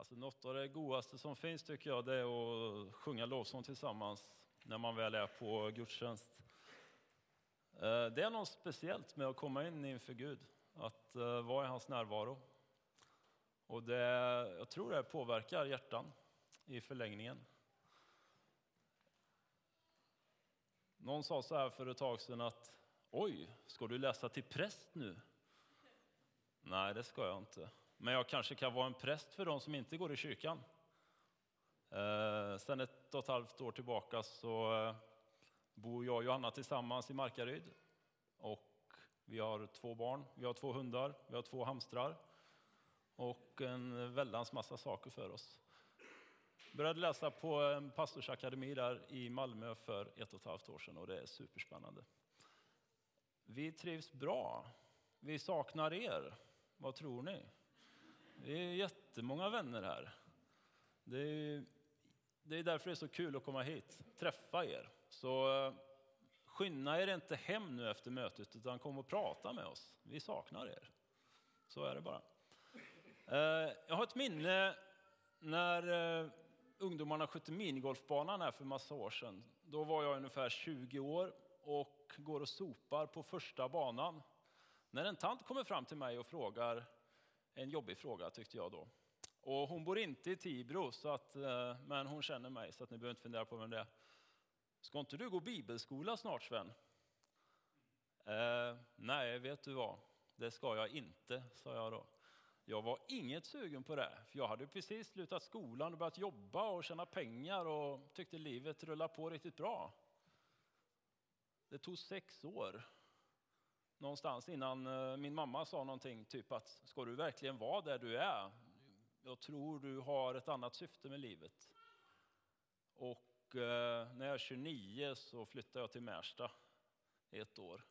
Alltså något av det godaste som finns tycker jag det är att sjunga lovsång tillsammans när man väl är på gudstjänst. Eh, det är något speciellt med att komma in inför Gud, att eh, vara i hans närvaro. Och det, jag tror det påverkar hjärtan i förlängningen. Någon sa så här för ett tag sedan att oj, ska du läsa till präst nu? Nej, det ska jag inte. Men jag kanske kan vara en präst för de som inte går i kyrkan. Eh, sen ett och ett halvt år tillbaka så eh, bor jag och Johanna tillsammans i Markaryd. Och vi har två barn, vi har två hundar, vi har två hamstrar och en väldans massa saker för oss. Jag Började läsa på en pastorsakademi där i Malmö för ett och ett halvt år sedan och det är superspännande. Vi trivs bra. Vi saknar er. Vad tror ni? Det är jättemånga vänner här. Det är, det är därför det är så kul att komma hit, träffa er. Så eh, skynda er inte hem nu efter mötet, utan kom och prata med oss. Vi saknar er. Så är det bara. Eh, jag har ett minne när eh, ungdomarna skötte minigolfbanan här för massa år sedan. Då var jag ungefär 20 år och går och sopar på första banan. När en tant kommer fram till mig och frågar en jobbig fråga tyckte jag då. Och hon bor inte i Tibro, så att, eh, men hon känner mig så att ni behöver inte fundera på vem det är. Ska inte du gå bibelskola snart Sven? Eh, nej, vet du vad? Det ska jag inte, sa jag då. Jag var inget sugen på det, för jag hade precis slutat skolan och börjat jobba och tjäna pengar och tyckte livet rullade på riktigt bra. Det tog sex år någonstans innan eh, min mamma sa någonting, typ att ska du verkligen vara där du är? Jag tror du har ett annat syfte med livet. Och eh, när jag är 29 så flyttar jag till Märsta ett år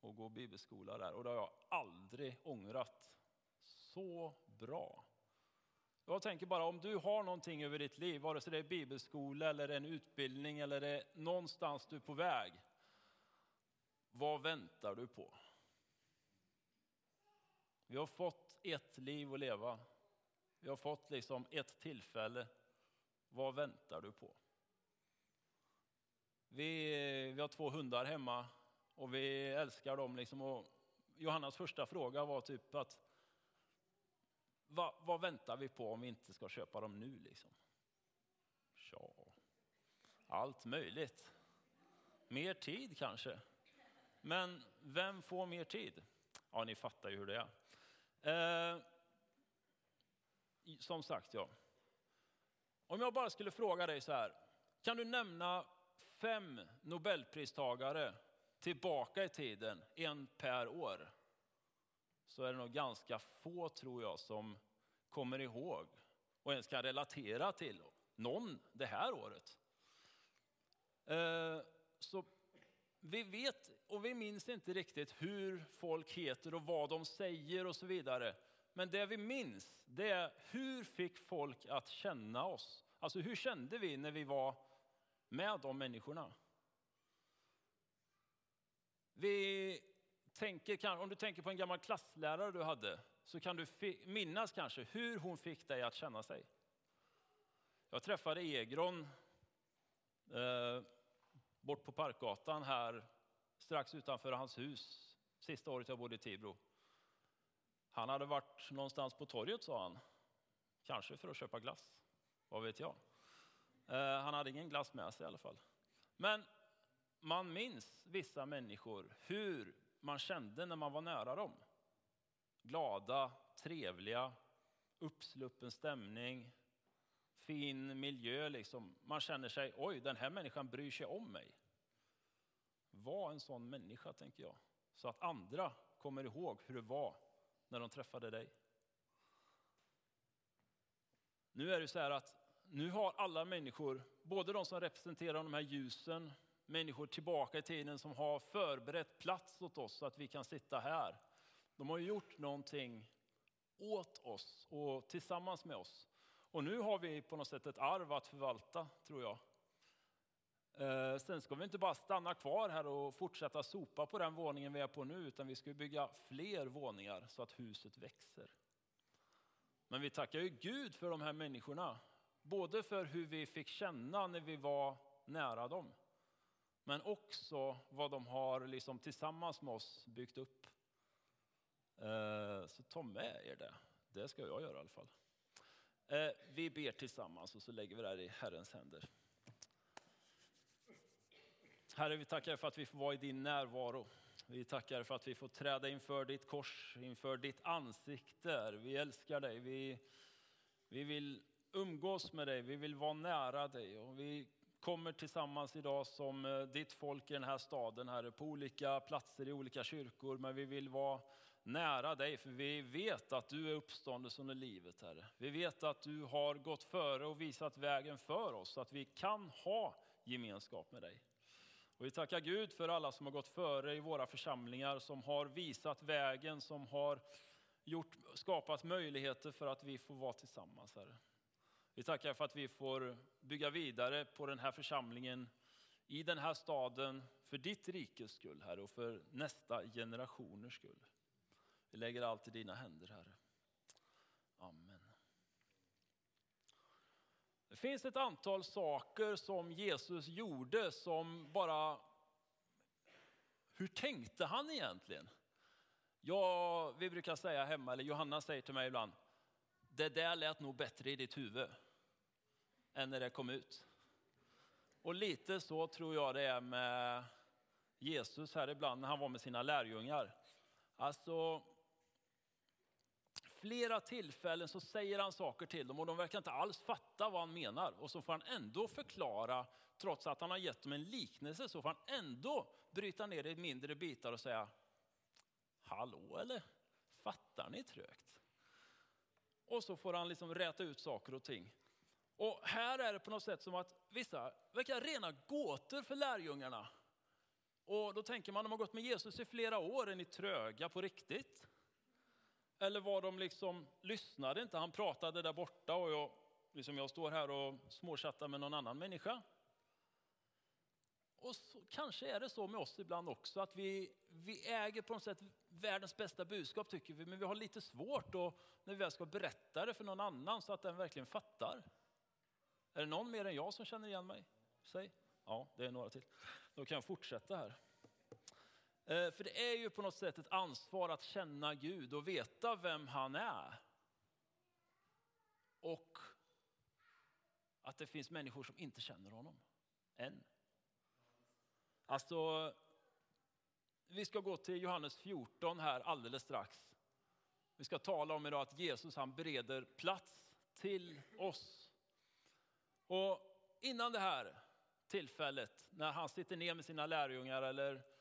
och går bibelskola där. Och det har jag aldrig ångrat. Så bra. Jag tänker bara om du har någonting över ditt liv, vare sig det är bibelskola eller en utbildning eller det är någonstans du är på väg. Vad väntar du på? Vi har fått ett liv att leva. Vi har fått liksom ett tillfälle. Vad väntar du på? Vi, vi har två hundar hemma och vi älskar dem. Liksom och Johannas första fråga var typ att vad, vad, väntar vi på om vi inte ska köpa dem nu? Liksom? Tja, allt möjligt. Mer tid kanske. Men vem får mer tid? Ja, ni fattar ju hur det är. Eh, som sagt, ja. Om jag bara skulle fråga dig så här. Kan du nämna fem nobelpristagare tillbaka i tiden, en per år? Så är det nog ganska få, tror jag, som kommer ihåg och ens kan relatera till någon det här året. Eh, så vi vet och vi minns inte riktigt hur folk heter och vad de säger och så vidare. Men det vi minns, det är hur fick folk att känna oss? Alltså hur kände vi när vi var med de människorna? Vi tänker, om du tänker på en gammal klasslärare du hade, så kan du minnas kanske hur hon fick dig att känna sig. Jag träffade Egron eh, bort på Parkgatan här strax utanför hans hus sista året jag bodde i Tibro. Han hade varit någonstans på torget sa han. Kanske för att köpa glass, vad vet jag. Eh, han hade ingen glass med sig i alla fall. Men man minns vissa människor, hur man kände när man var nära dem. Glada, trevliga, uppsluppen stämning, fin miljö. Liksom. Man känner sig, oj, den här människan bryr sig om mig. Var en sån människa, tänker jag. Så att andra kommer ihåg hur det var när de träffade dig. Nu är det så här att nu har alla människor, både de som representerar de här ljusen, människor tillbaka i tiden som har förberett plats åt oss så att vi kan sitta här. De har gjort någonting åt oss och tillsammans med oss. Och nu har vi på något sätt ett arv att förvalta, tror jag. Eh, sen ska vi inte bara stanna kvar här och fortsätta sopa på den våningen vi är på nu, utan vi ska bygga fler våningar så att huset växer. Men vi tackar ju Gud för de här människorna. Både för hur vi fick känna när vi var nära dem. Men också vad de har liksom tillsammans med oss byggt upp. Eh, så ta med er det. Det ska jag göra i alla fall. Eh, vi ber tillsammans och så lägger vi det här i Herrens händer. Herre, vi tackar för att vi får vara i din närvaro. Vi tackar för att vi får träda inför ditt kors, inför ditt ansikte. Vi älskar dig. Vi, vi vill umgås med dig, vi vill vara nära dig. Och vi kommer tillsammans idag som eh, ditt folk i den här staden, Herre, på olika platser i olika kyrkor. Men vi vill vara nära dig, för vi vet att du är uppståndelsen och livet, Herre. Vi vet att du har gått före och visat vägen för oss, så att vi kan ha gemenskap med dig. Och vi tackar Gud för alla som har gått före i våra församlingar, som har visat vägen, som har gjort, skapat möjligheter för att vi får vara tillsammans, Herre. Vi tackar för att vi får bygga vidare på den här församlingen, i den här staden, för ditt rikes skull, Herre, och för nästa generationers skull. Vi lägger allt i dina händer, Herre. Amen. Det finns ett antal saker som Jesus gjorde som bara... Hur tänkte han egentligen? Ja, vi brukar säga hemma, eller Johanna säger till mig ibland, det där lät nog bättre i ditt huvud än när det kom ut. Och lite så tror jag det är med Jesus här ibland när han var med sina lärjungar. Alltså, flera tillfällen så säger han saker till dem och de verkar inte alls fatta vad han menar. Och så får han ändå förklara, trots att han har gett dem en liknelse, så får han ändå bryta ner det i mindre bitar och säga, hallå eller? Fattar ni trögt? Och så får han liksom räta ut saker och ting. Och här är det på något sätt som att vissa verkar rena gåtor för lärjungarna. Och då tänker man, de har gått med Jesus i flera år, är ni tröga på riktigt? Eller var de liksom, lyssnade inte, han pratade där borta och jag, liksom jag står här och småchattar med någon annan människa. Och så, kanske är det så med oss ibland också, att vi, vi äger på något sätt världens bästa budskap tycker vi, men vi har lite svårt då, när vi väl ska berätta det för någon annan så att den verkligen fattar. Är det någon mer än jag som känner igen mig? Säg. Ja, det är några till. Då kan jag fortsätta här. Eh, för det är ju på något sätt ett ansvar att känna Gud och veta vem han är. Och att det finns människor som inte känner honom. Än. Alltså, vi ska gå till Johannes 14 här alldeles strax. Vi ska tala om idag att Jesus han bereder plats till oss. Och innan det här tillfället, när han sitter ner med sina lärjungar eller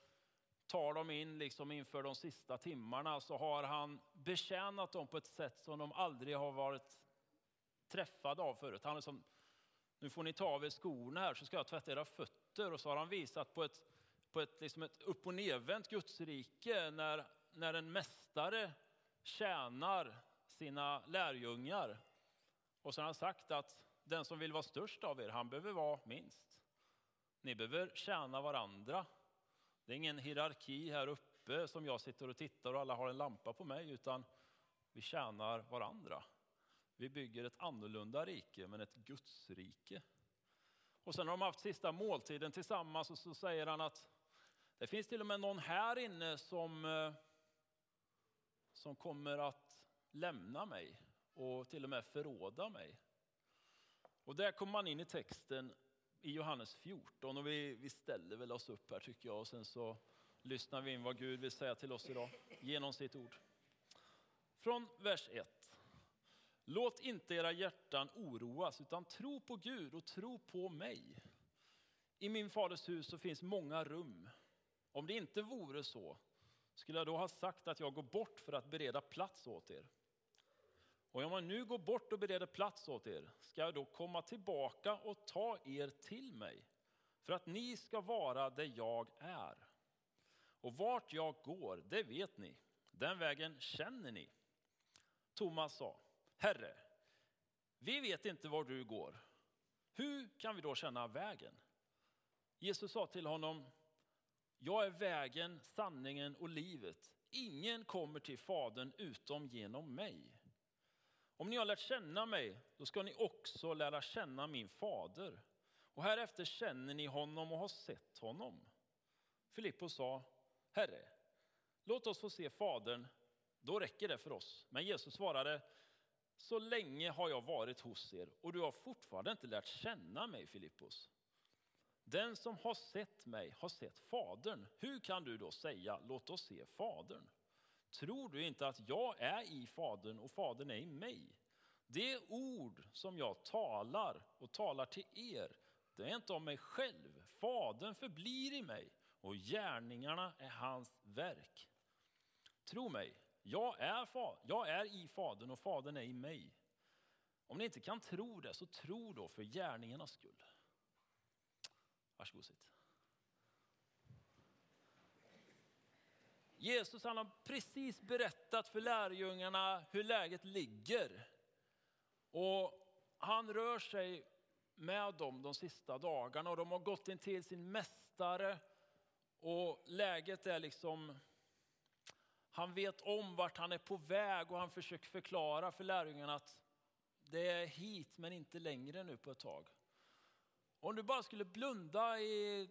tar dem in liksom inför de sista timmarna, så har han betjänat dem på ett sätt som de aldrig har varit träffade av förut. Han är som, nu får ni ta av er skorna här så ska jag tvätta era fötter. Och så har han visat på ett, på ett, liksom ett upp och nedvänt gudsrike när, när en mästare tjänar sina lärjungar. Och så har han sagt att den som vill vara störst av er, han behöver vara minst. Ni behöver tjäna varandra. Det är ingen hierarki här uppe som jag sitter och tittar och alla har en lampa på mig, utan vi tjänar varandra. Vi bygger ett annorlunda rike, men ett Guds rike. Och sen har de haft sista måltiden tillsammans och så säger han att det finns till och med någon här inne som, eh, som kommer att lämna mig och till och med förråda mig. Och där kommer man in i texten i Johannes 14 och vi, vi ställer väl oss upp här tycker jag och sen så lyssnar vi in vad Gud vill säga till oss idag genom sitt ord. Från vers 1. Låt inte era hjärtan oroas utan tro på Gud och tro på mig. I min faders hus så finns många rum. Om det inte vore så skulle jag då ha sagt att jag går bort för att bereda plats åt er. Och om jag nu går bort och bereder plats åt er, ska jag då komma tillbaka och ta er till mig, för att ni ska vara där jag är. Och vart jag går, det vet ni, den vägen känner ni. Thomas sa, Herre, vi vet inte var du går. Hur kan vi då känna vägen? Jesus sa till honom, jag är vägen, sanningen och livet. Ingen kommer till Fadern utom genom mig. Om ni har lärt känna mig, då ska ni också lära känna min fader. Och härefter känner ni honom och har sett honom. Filippos sa, Herre, låt oss få se Fadern, då räcker det för oss. Men Jesus svarade, så länge har jag varit hos er och du har fortfarande inte lärt känna mig, Filippos. Den som har sett mig har sett Fadern. Hur kan du då säga, låt oss se Fadern? Tror du inte att jag är i Fadern och Fadern är i mig? Det ord som jag talar och talar till er, det är inte om mig själv. Fadern förblir i mig och gärningarna är hans verk. Tro mig, jag är, jag är i Fadern och Fadern är i mig. Om ni inte kan tro det, så tro då för gärningarnas skull. Varsågod sitt. Jesus han har precis berättat för lärjungarna hur läget ligger. Och han rör sig med dem de sista dagarna och de har gått in till sin mästare. Och läget är liksom, han vet om vart han är på väg och han försöker förklara för lärjungarna att det är hit men inte längre nu på ett tag. Om du bara skulle blunda i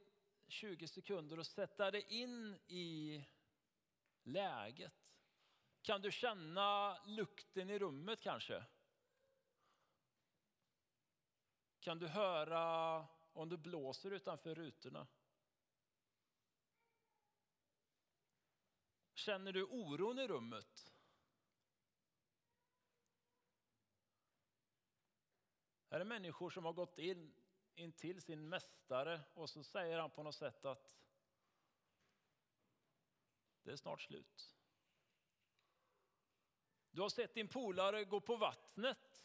20 sekunder och sätta dig in i läget. Kan du känna lukten i rummet kanske? Kan du höra om det blåser utanför rutorna? Känner du oron i rummet? Här är människor som har gått in, in till sin mästare och så säger han på något sätt att det är snart slut. Du har sett din polare gå på vattnet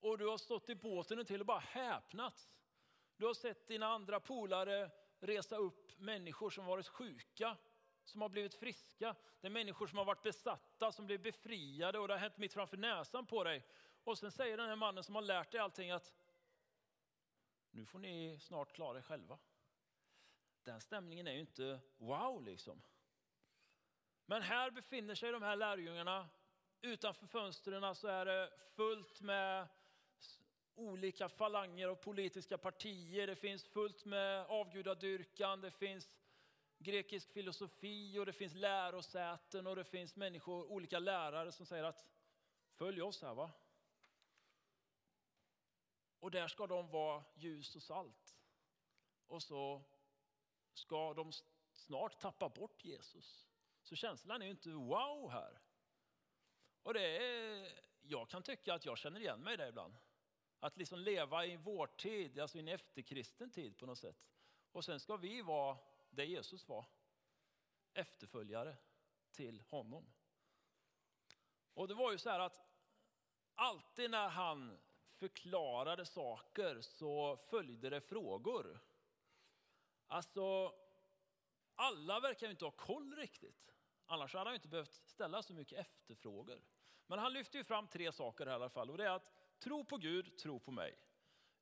och du har stått i båten till och bara häpnat. Du har sett dina andra polare resa upp människor som varit sjuka, som har blivit friska. Det är människor som har varit besatta, som blir befriade och det har hänt mitt framför näsan på dig. Och sen säger den här mannen som har lärt dig allting att nu får ni snart klara er själva. Den stämningen är ju inte wow liksom. Men här befinner sig de här lärjungarna. Utanför fönstren så är det fullt med olika falanger och politiska partier. Det finns fullt med avgudadyrkan, det finns grekisk filosofi och det finns lärosäten och det finns människor, olika lärare som säger att följ oss här va. Och där ska de vara ljus och salt. Och så ska de snart tappa bort Jesus. Så känslan är ju inte wow här. Och det är, jag kan tycka att jag känner igen mig i det ibland. Att liksom leva i vår tid, alltså i en efterkristen tid på något sätt. Och sen ska vi vara det Jesus var, efterföljare till honom. Och det var ju så här att alltid när han förklarade saker så följde det frågor. Alltså, alla verkar ju inte ha koll riktigt. Annars hade han inte behövt ställa så mycket efterfrågor. Men han lyfter ju fram tre saker i alla fall. Och det är att tro på Gud, tro på mig.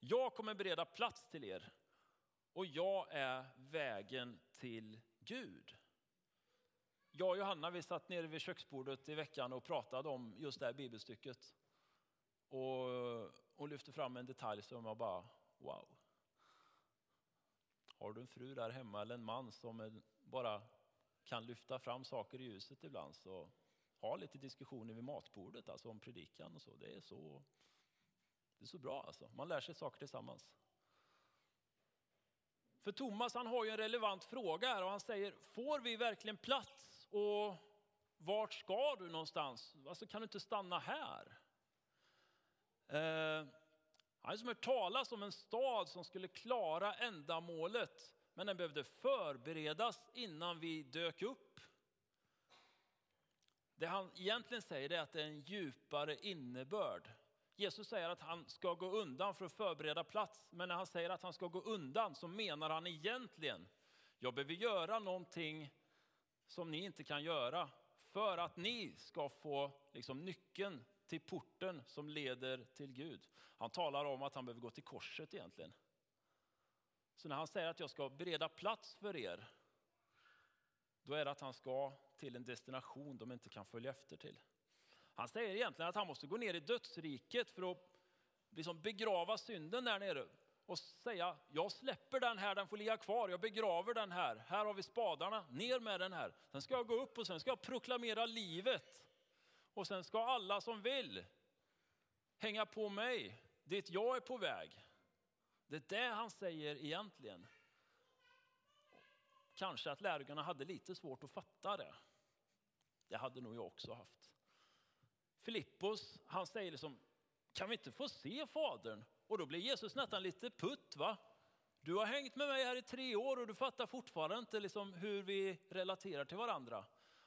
Jag kommer bereda plats till er. Och jag är vägen till Gud. Jag och Johanna vi satt nere vid köksbordet i veckan och pratade om just det här bibelstycket. Och, och lyfte fram en detalj som jag bara, wow. Har du en fru där hemma eller en man som bara kan lyfta fram saker i ljuset ibland. Så ha lite diskussioner vid matbordet, alltså om predikan och så. Det är så, det är så bra alltså. Man lär sig saker tillsammans. För Thomas han har ju en relevant fråga här och han säger, får vi verkligen plats? Och vart ska du någonstans? Alltså kan du inte stanna här? Eh, han har hört talas om en stad som skulle klara ändamålet men den behövde förberedas innan vi dök upp. Det han egentligen säger är att det är en djupare innebörd. Jesus säger att han ska gå undan för att förbereda plats, men när han säger att han ska gå undan så menar han egentligen, jag behöver göra någonting som ni inte kan göra för att ni ska få liksom, nyckeln till porten som leder till Gud. Han talar om att han behöver gå till korset egentligen. Så när han säger att jag ska bereda plats för er, då är det att han ska till en destination de inte kan följa efter till. Han säger egentligen att han måste gå ner i dödsriket för att liksom begrava synden där nere och säga, jag släpper den här, den får ligga kvar, jag begraver den här, här har vi spadarna, ner med den här. Sen ska jag gå upp och sen ska jag proklamera livet. Och sen ska alla som vill hänga på mig, dit jag är på väg. Det är det han säger egentligen. Kanske att lärjungarna hade lite svårt att fatta det. Det hade nog jag också haft. Filippos, han säger liksom, kan vi inte få se Fadern? Och då blir Jesus nästan lite putt va? Du har hängt med mig här i tre år och du fattar fortfarande inte liksom hur vi relaterar till varandra.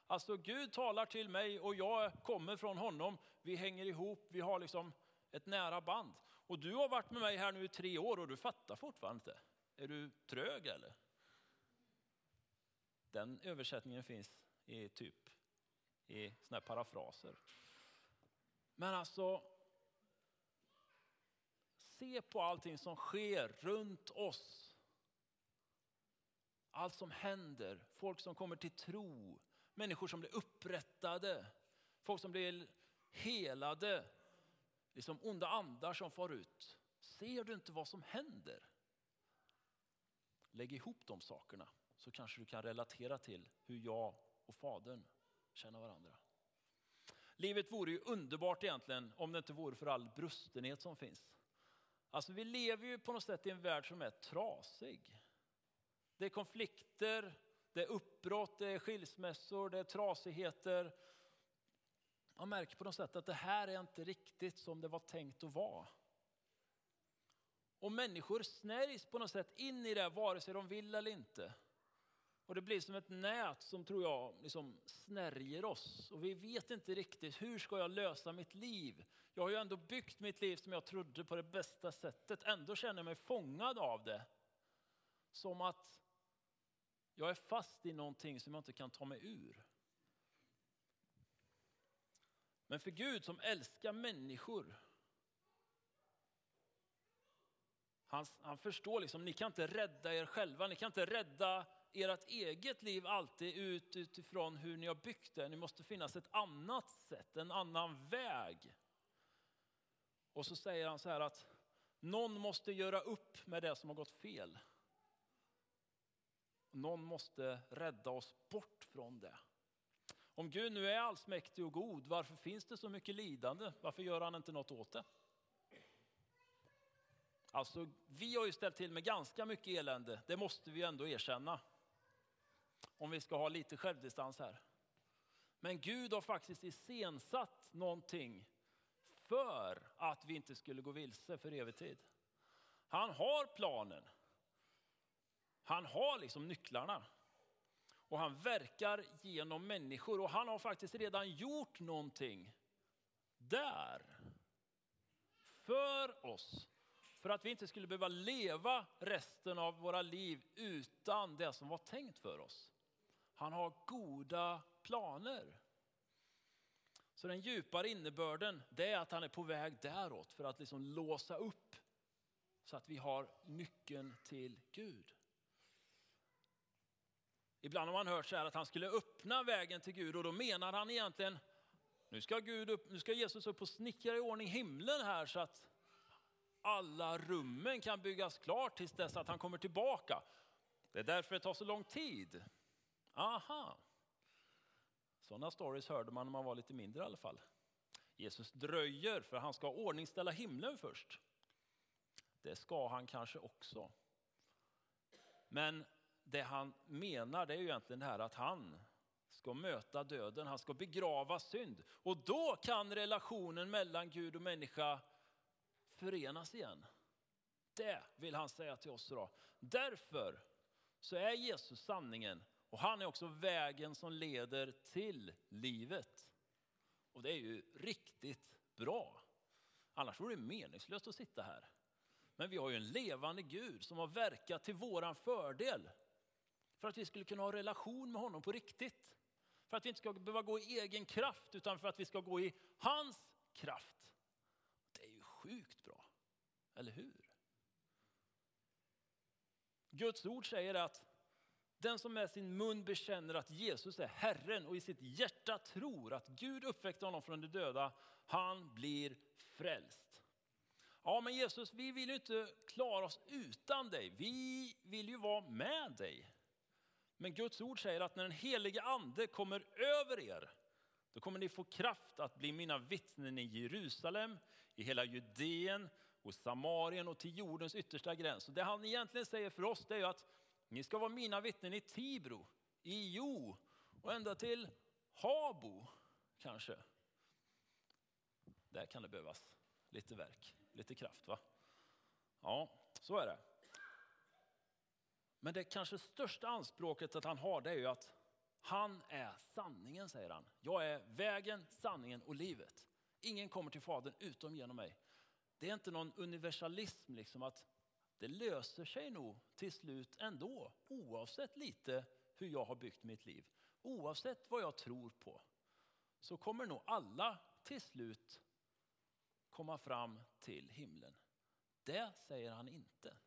Alltså Gud talar till mig och jag kommer från honom. Vi hänger ihop, vi har liksom ett nära band. Och du har varit med mig här nu i tre år och du fattar fortfarande inte. Är du trög eller? Den översättningen finns i typ i såna här parafraser. Men alltså, se på allting som sker runt oss. Allt som händer, folk som kommer till tro, människor som blir upprättade, folk som blir helade, liksom onda andar som far ut. Ser du inte vad som händer? Lägg ihop de sakerna så kanske du kan relatera till hur jag och Fadern känner varandra. Livet vore ju underbart egentligen om det inte vore för all brustenhet som finns. Alltså vi lever ju på något sätt i en värld som är trasig. Det är konflikter, det är uppbrott, det är skilsmässor, det är trasigheter. Man märker på något sätt att det här är inte riktigt som det var tänkt att vara. Och människor snärjs på något sätt in i det vare sig de vill eller inte. Och det blir som ett nät som tror jag liksom snärjer oss. Och vi vet inte riktigt hur ska jag lösa mitt liv. Jag har ju ändå byggt mitt liv som jag trodde på det bästa sättet. Ändå känner jag mig fångad av det. Som att jag är fast i någonting som jag inte kan ta mig ur. Men för Gud som älskar människor. Han, han förstår liksom, ni kan inte rädda er själva. Ni kan inte rädda ert eget liv alltid ut utifrån hur ni har byggt det. Ni måste finnas ett annat sätt, en annan väg. Och så säger han så här att någon måste göra upp med det som har gått fel. Någon måste rädda oss bort från det. Om Gud nu är allsmäktig och god, varför finns det så mycket lidande? Varför gör han inte något åt det? Alltså, vi har ju ställt till med ganska mycket elände, det måste vi ändå erkänna. Om vi ska ha lite självdistans här. Men Gud har faktiskt iscensatt någonting för att vi inte skulle gå vilse för evig tid. Han har planen. Han har liksom nycklarna. Och han verkar genom människor och han har faktiskt redan gjort någonting där. För oss. För att vi inte skulle behöva leva resten av våra liv utan det som var tänkt för oss. Han har goda planer. Så den djupare innebörden det är att han är på väg däråt för att liksom låsa upp så att vi har nyckeln till Gud. Ibland har man hört så här att han skulle öppna vägen till Gud och då menar han egentligen nu ska, Gud upp, nu ska Jesus upp och snickra i ordning himlen här så att alla rummen kan byggas klart tills dess att han kommer tillbaka. Det är därför det tar så lång tid. Aha. Sådana stories hörde man när man var lite mindre i alla fall. Jesus dröjer för han ska ordningställa himlen först. Det ska han kanske också. Men det han menar det är ju egentligen det här att han ska möta döden, han ska begrava synd. Och då kan relationen mellan Gud och människa förenas igen. Det vill han säga till oss idag. Därför så är Jesus sanningen och han är också vägen som leder till livet. Och det är ju riktigt bra. Annars vore det meningslöst att sitta här. Men vi har ju en levande Gud som har verkat till våran fördel. För att vi skulle kunna ha relation med honom på riktigt. För att vi inte ska behöva gå i egen kraft utan för att vi ska gå i hans kraft. Det är ju sjukt bra, eller hur? Guds ord säger att Den som med sin mun bekänner att Jesus är Herren och i sitt hjärta tror att Gud uppväckte honom från de döda, han blir frälst. Ja, men Jesus, vi vill ju inte klara oss utan dig. Vi vill ju vara med dig. Men Guds ord säger att när den helige ande kommer över er, då kommer ni få kraft att bli mina vittnen i Jerusalem, i hela Judeen, och Samarien och till jordens yttersta gräns. Och det han egentligen säger för oss det är att ni ska vara mina vittnen i Tibro, i Jo och ända till Habo kanske. Där kan det behövas lite verk, lite kraft va? Ja, så är det. Men det kanske största anspråket att han har det är ju att han är sanningen säger han. Jag är vägen, sanningen och livet. Ingen kommer till Fadern utom genom mig. Det är inte någon universalism liksom att det löser sig nog till slut ändå. Oavsett lite hur jag har byggt mitt liv. Oavsett vad jag tror på. Så kommer nog alla till slut komma fram till himlen. Det säger han inte.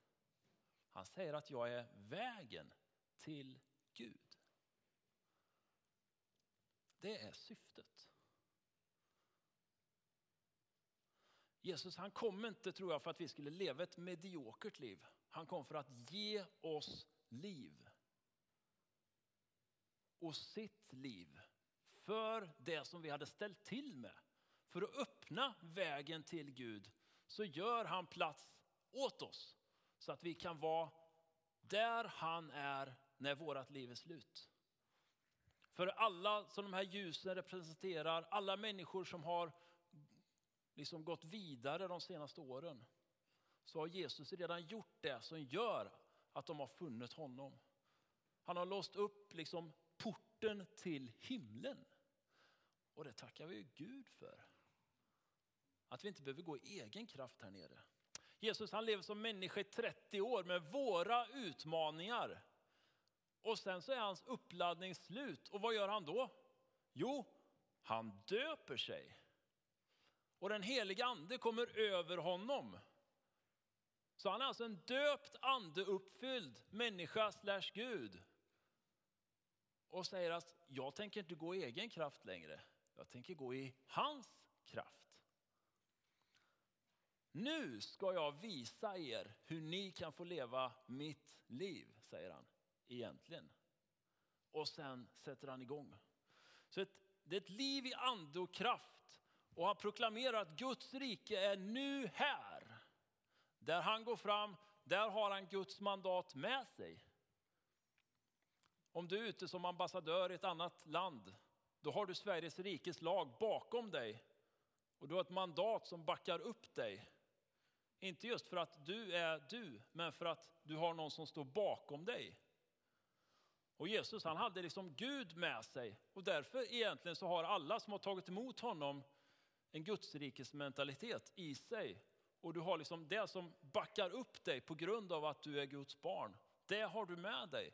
Han säger att jag är vägen till Gud. Det är syftet. Jesus han kom inte tror jag för att vi skulle leva ett mediokert liv. Han kom för att ge oss liv. Och sitt liv för det som vi hade ställt till med. För att öppna vägen till Gud så gör han plats åt oss. Så att vi kan vara där han är när vårt liv är slut. För alla som de här ljusen representerar, alla människor som har liksom gått vidare de senaste åren så har Jesus redan gjort det som gör att de har funnit honom. Han har låst upp liksom porten till himlen. Och det tackar vi Gud för. Att vi inte behöver gå i egen kraft här nere. Jesus han lever som människa i 30 år med våra utmaningar. Och sen så är hans uppladdning slut. Och vad gör han då? Jo, han döper sig. Och den heliga ande kommer över honom. Så han är alltså en döpt andeuppfylld människa slash Gud. Och säger att jag tänker inte gå i egen kraft längre. Jag tänker gå i hans kraft. Nu ska jag visa er hur ni kan få leva mitt liv, säger han egentligen. Och sen sätter han igång. Så det är ett liv i ande och kraft och han proklamerar att Guds rike är nu här. Där han går fram, där har han Guds mandat med sig. Om du är ute som ambassadör i ett annat land, då har du Sveriges rikes lag bakom dig. Och du har ett mandat som backar upp dig. Inte just för att du är du, men för att du har någon som står bakom dig. Och Jesus han hade liksom Gud med sig och därför egentligen så har alla som har tagit emot honom en gudsrikesmentalitet i sig. Och du har liksom det som backar upp dig på grund av att du är Guds barn. Det har du med dig.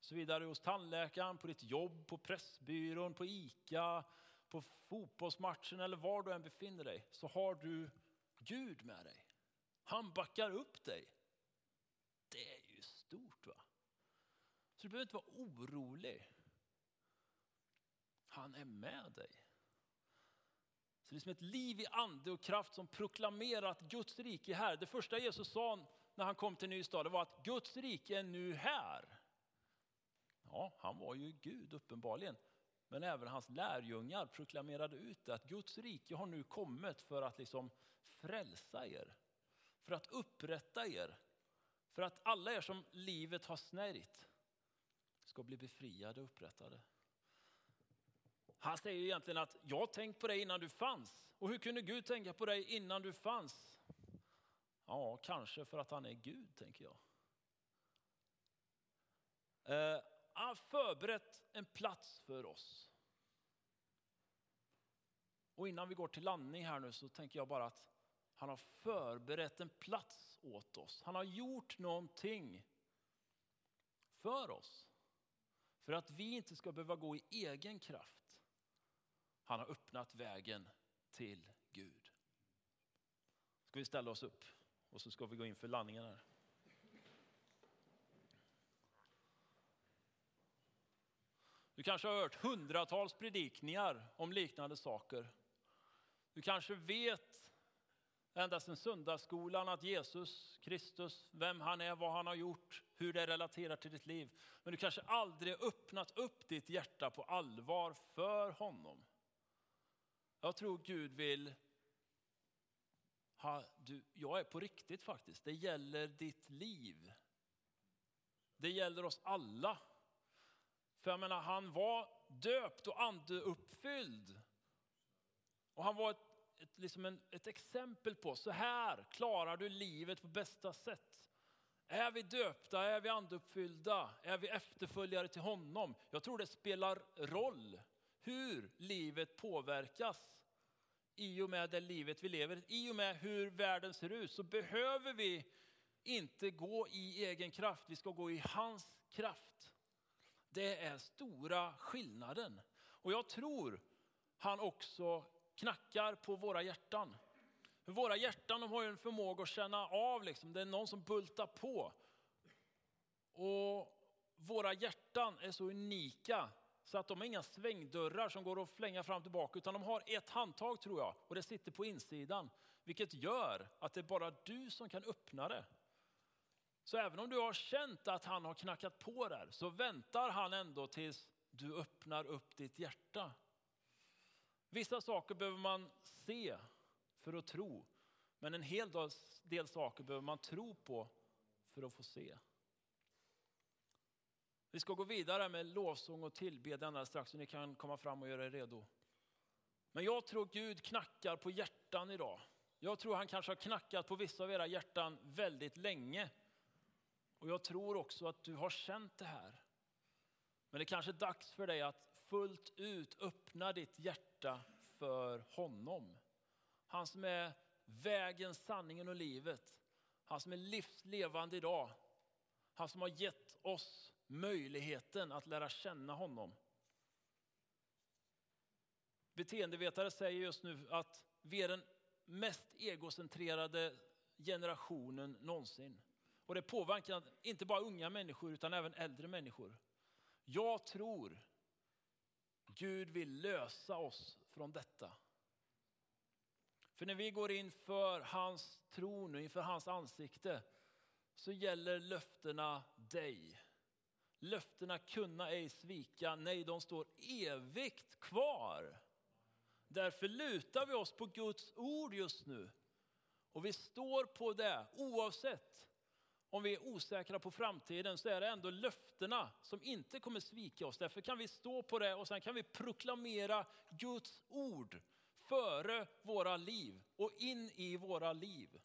Såvida du är hos tandläkaren, på ditt jobb, på Pressbyrån, på ICA, på fotbollsmatchen eller var du än befinner dig så har du Gud med dig. Han backar upp dig. Det är ju stort va? Så du behöver inte vara orolig. Han är med dig. Så det är som ett liv i ande och kraft som proklamerar att Guds rike är här. Det första Jesus sa när han kom till ny stad var att Guds rike är nu här. Ja, han var ju Gud uppenbarligen. Men även hans lärjungar proklamerade ut det, att Guds rike har nu kommit för att liksom frälsa er. För att upprätta er. För att alla er som livet har snärjt ska bli befriade och upprättade. Han säger egentligen att jag har tänkt på dig innan du fanns. Och hur kunde Gud tänka på dig innan du fanns? Ja, kanske för att han är Gud, tänker jag. Eh, han har förberett en plats för oss. Och innan vi går till landning här nu så tänker jag bara att han har förberett en plats åt oss. Han har gjort någonting för oss. För att vi inte ska behöva gå i egen kraft. Han har öppnat vägen till Gud. Ska vi ställa oss upp och så ska vi gå in för landningen här. Du kanske har hört hundratals predikningar om liknande saker. Du kanske vet ända sedan söndagsskolan att Jesus Kristus, vem han är, vad han har gjort, hur det relaterar till ditt liv. Men du kanske aldrig öppnat upp ditt hjärta på allvar för honom. Jag tror Gud vill ha, du, jag är på riktigt faktiskt. Det gäller ditt liv. Det gäller oss alla. För jag menar, han var döpt och andeuppfylld. Och han var ett, ett, liksom en, ett exempel på, så här klarar du livet på bästa sätt. Är vi döpta, är vi andeuppfyllda, är vi efterföljare till honom? Jag tror det spelar roll hur livet påverkas i och med det livet vi lever, i och med hur världen ser ut, så behöver vi inte gå i egen kraft, vi ska gå i hans kraft. Det är stora skillnaden. Och jag tror han också knackar på våra hjärtan. För våra hjärtan de har ju en förmåga att känna av, liksom. det är någon som bultar på. Och våra hjärtan är så unika så att de har inga svängdörrar som går att flänga fram och tillbaka, utan de har ett handtag tror jag, och det sitter på insidan. Vilket gör att det är bara du som kan öppna det. Så även om du har känt att han har knackat på där, så väntar han ändå tills du öppnar upp ditt hjärta. Vissa saker behöver man se för att tro, men en hel del saker behöver man tro på för att få se. Vi ska gå vidare med lovsång och tillbedjan strax, så ni kan komma fram och göra er redo. Men jag tror Gud knackar på hjärtan idag. Jag tror han kanske har knackat på vissa av era hjärtan väldigt länge. Och jag tror också att du har känt det här. Men det kanske är dags för dig att fullt ut öppna ditt hjärta för honom. Han som är vägen, sanningen och livet. Han som är livslevande idag. Han som har gett oss möjligheten att lära känna honom. Beteendevetare säger just nu att vi är den mest egocentrerade generationen någonsin. Och det påverkar inte bara unga människor utan även äldre människor. Jag tror Gud vill lösa oss från detta. För när vi går inför hans tron och inför hans ansikte så gäller löftena dig. Löftena kunna ej svika, nej de står evigt kvar. Därför lutar vi oss på Guds ord just nu. Och vi står på det oavsett om vi är osäkra på framtiden så är det ändå löftena som inte kommer svika oss. Därför kan vi stå på det och sen kan vi proklamera Guds ord före våra liv och in i våra liv.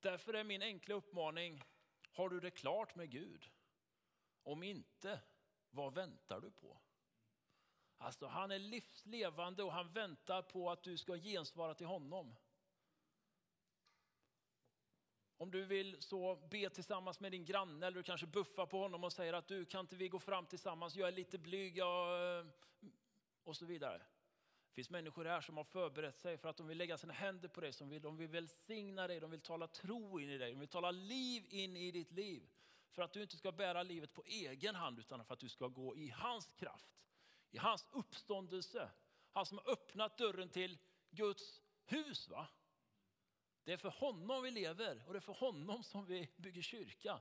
Därför är min enkla uppmaning, har du det klart med Gud? Om inte, vad väntar du på? Alltså han är livslevande och han väntar på att du ska gensvara till honom. Om du vill så be tillsammans med din granne eller du kanske buffar på honom och säger att du kan inte vi gå fram tillsammans, jag är lite blyg jag... Eh, och så vidare. Det finns människor här som har förberett sig för att de vill lägga sina händer på dig, som vill, de vill välsigna dig, de vill tala tro in i dig, de vill tala liv in i ditt liv. För att du inte ska bära livet på egen hand utan för att du ska gå i hans kraft, i hans uppståndelse. Han som har öppnat dörren till Guds hus. va? Det är för honom vi lever och det är för honom som vi bygger kyrka.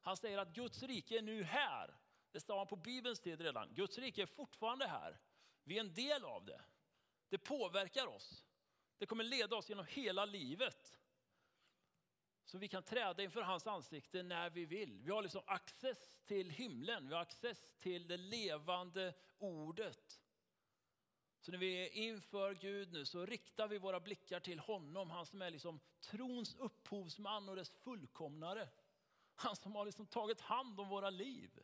Han säger att Guds rike är nu här. Det sa han på Bibelns tid redan. Guds rike är fortfarande här. Vi är en del av det. Det påverkar oss. Det kommer leda oss genom hela livet. Så vi kan träda inför hans ansikte när vi vill. Vi har liksom access till himlen, vi har access till det levande ordet. Så när vi är inför Gud nu så riktar vi våra blickar till honom, han som är liksom trons upphovsman och dess fullkomnare. Han som har liksom tagit hand om våra liv.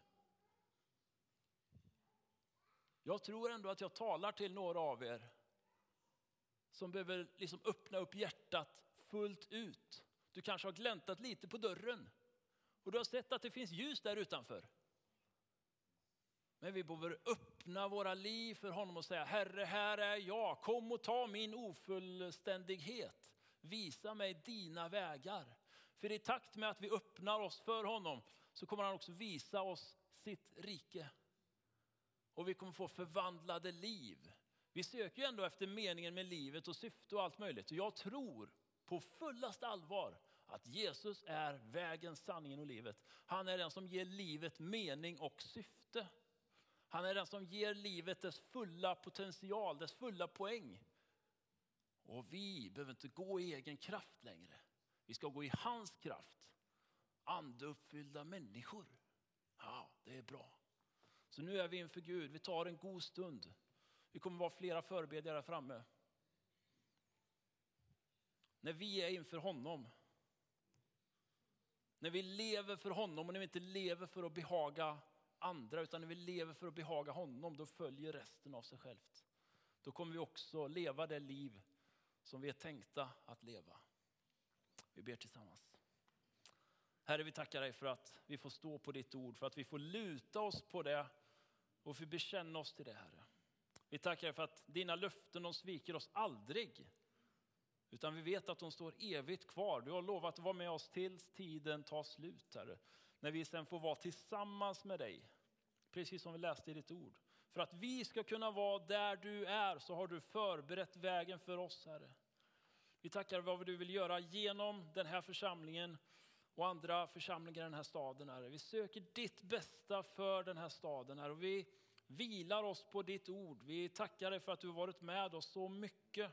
Jag tror ändå att jag talar till några av er som behöver liksom öppna upp hjärtat fullt ut. Du kanske har gläntat lite på dörren och du har sett att det finns ljus där utanför. Men vi behöver öppna våra liv för honom och säga, Herre, här är jag. Kom och ta min ofullständighet. Visa mig dina vägar. För i takt med att vi öppnar oss för honom så kommer han också visa oss sitt rike. och vi kommer få förvandlade liv. Vi söker ju ändå efter meningen med livet och syfte och allt möjligt. Och jag tror på fullaste allvar att Jesus är vägen, sanningen och livet. Han är den som ger livet mening och syfte. Han är den som ger livet dess fulla potential, dess fulla poäng. Och vi behöver inte gå i egen kraft längre. Vi ska gå i hans kraft. Andeuppfyllda människor. Ja, det är bra. Så nu är vi inför Gud, vi tar en god stund. Vi kommer vara flera förebedjare här framme. När vi är inför honom, när vi lever för honom och när vi inte lever för att behaga andra utan när vi lever för att behaga honom, då följer resten av sig självt. Då kommer vi också leva det liv som vi är tänkta att leva. Vi ber tillsammans. Herre, vi tackar dig för att vi får stå på ditt ord, för att vi får luta oss på det och för bekänna oss till det, Herre. Vi tackar dig för att dina löften, de sviker oss aldrig. Utan vi vet att de står evigt kvar. Du har lovat att vara med oss tills tiden tar slut, Herre. När vi sen får vara tillsammans med dig, precis som vi läste i ditt ord. För att vi ska kunna vara där du är så har du förberett vägen för oss, Herre. Vi tackar vad du vill göra genom den här församlingen och andra församlingar i den här staden, Herre. Vi söker ditt bästa för den här staden, Herre. Och vi vilar oss på ditt ord. Vi tackar dig för att du har varit med oss så mycket.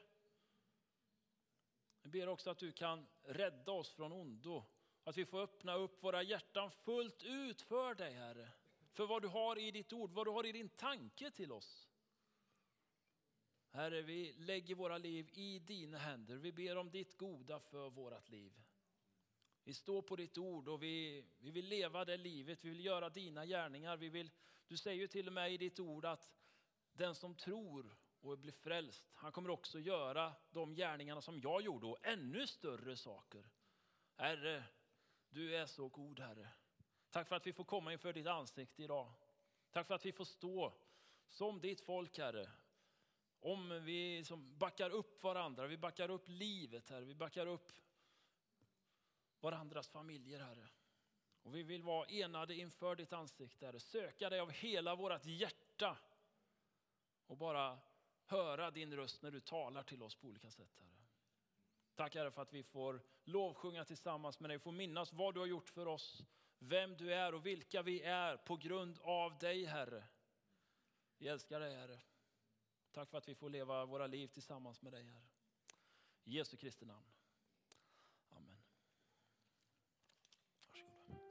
Vi ber också att du kan rädda oss från ondo. Att vi får öppna upp våra hjärtan fullt ut för dig, Herre. För vad du har i ditt ord, vad du har i din tanke till oss. Herre, vi lägger våra liv i dina händer. Vi ber om ditt goda för vårt liv. Vi står på ditt ord och vi, vi vill leva det livet, vi vill göra dina gärningar. Vi vill, du säger ju till och med i ditt ord att den som tror och blir frälst, han kommer också göra de gärningarna som jag gjorde och ännu större saker. Herre, du är så god Herre. Tack för att vi får komma inför ditt ansikte idag. Tack för att vi får stå som ditt folk Herre. Om vi som backar upp varandra, vi backar upp livet Herre, vi backar upp varandras familjer Herre. Och vi vill vara enade inför ditt ansikte Herre, söka dig av hela vårt hjärta och bara höra din röst när du talar till oss på olika sätt Herre. Tack Herre för att vi får lovsjunga tillsammans med dig, får minnas vad du har gjort för oss, vem du är och vilka vi är på grund av dig Herre. Vi älskar dig Herre. Tack för att vi får leva våra liv tillsammans med dig Herre. I Jesu Kristi namn. Amen. Varsågoda.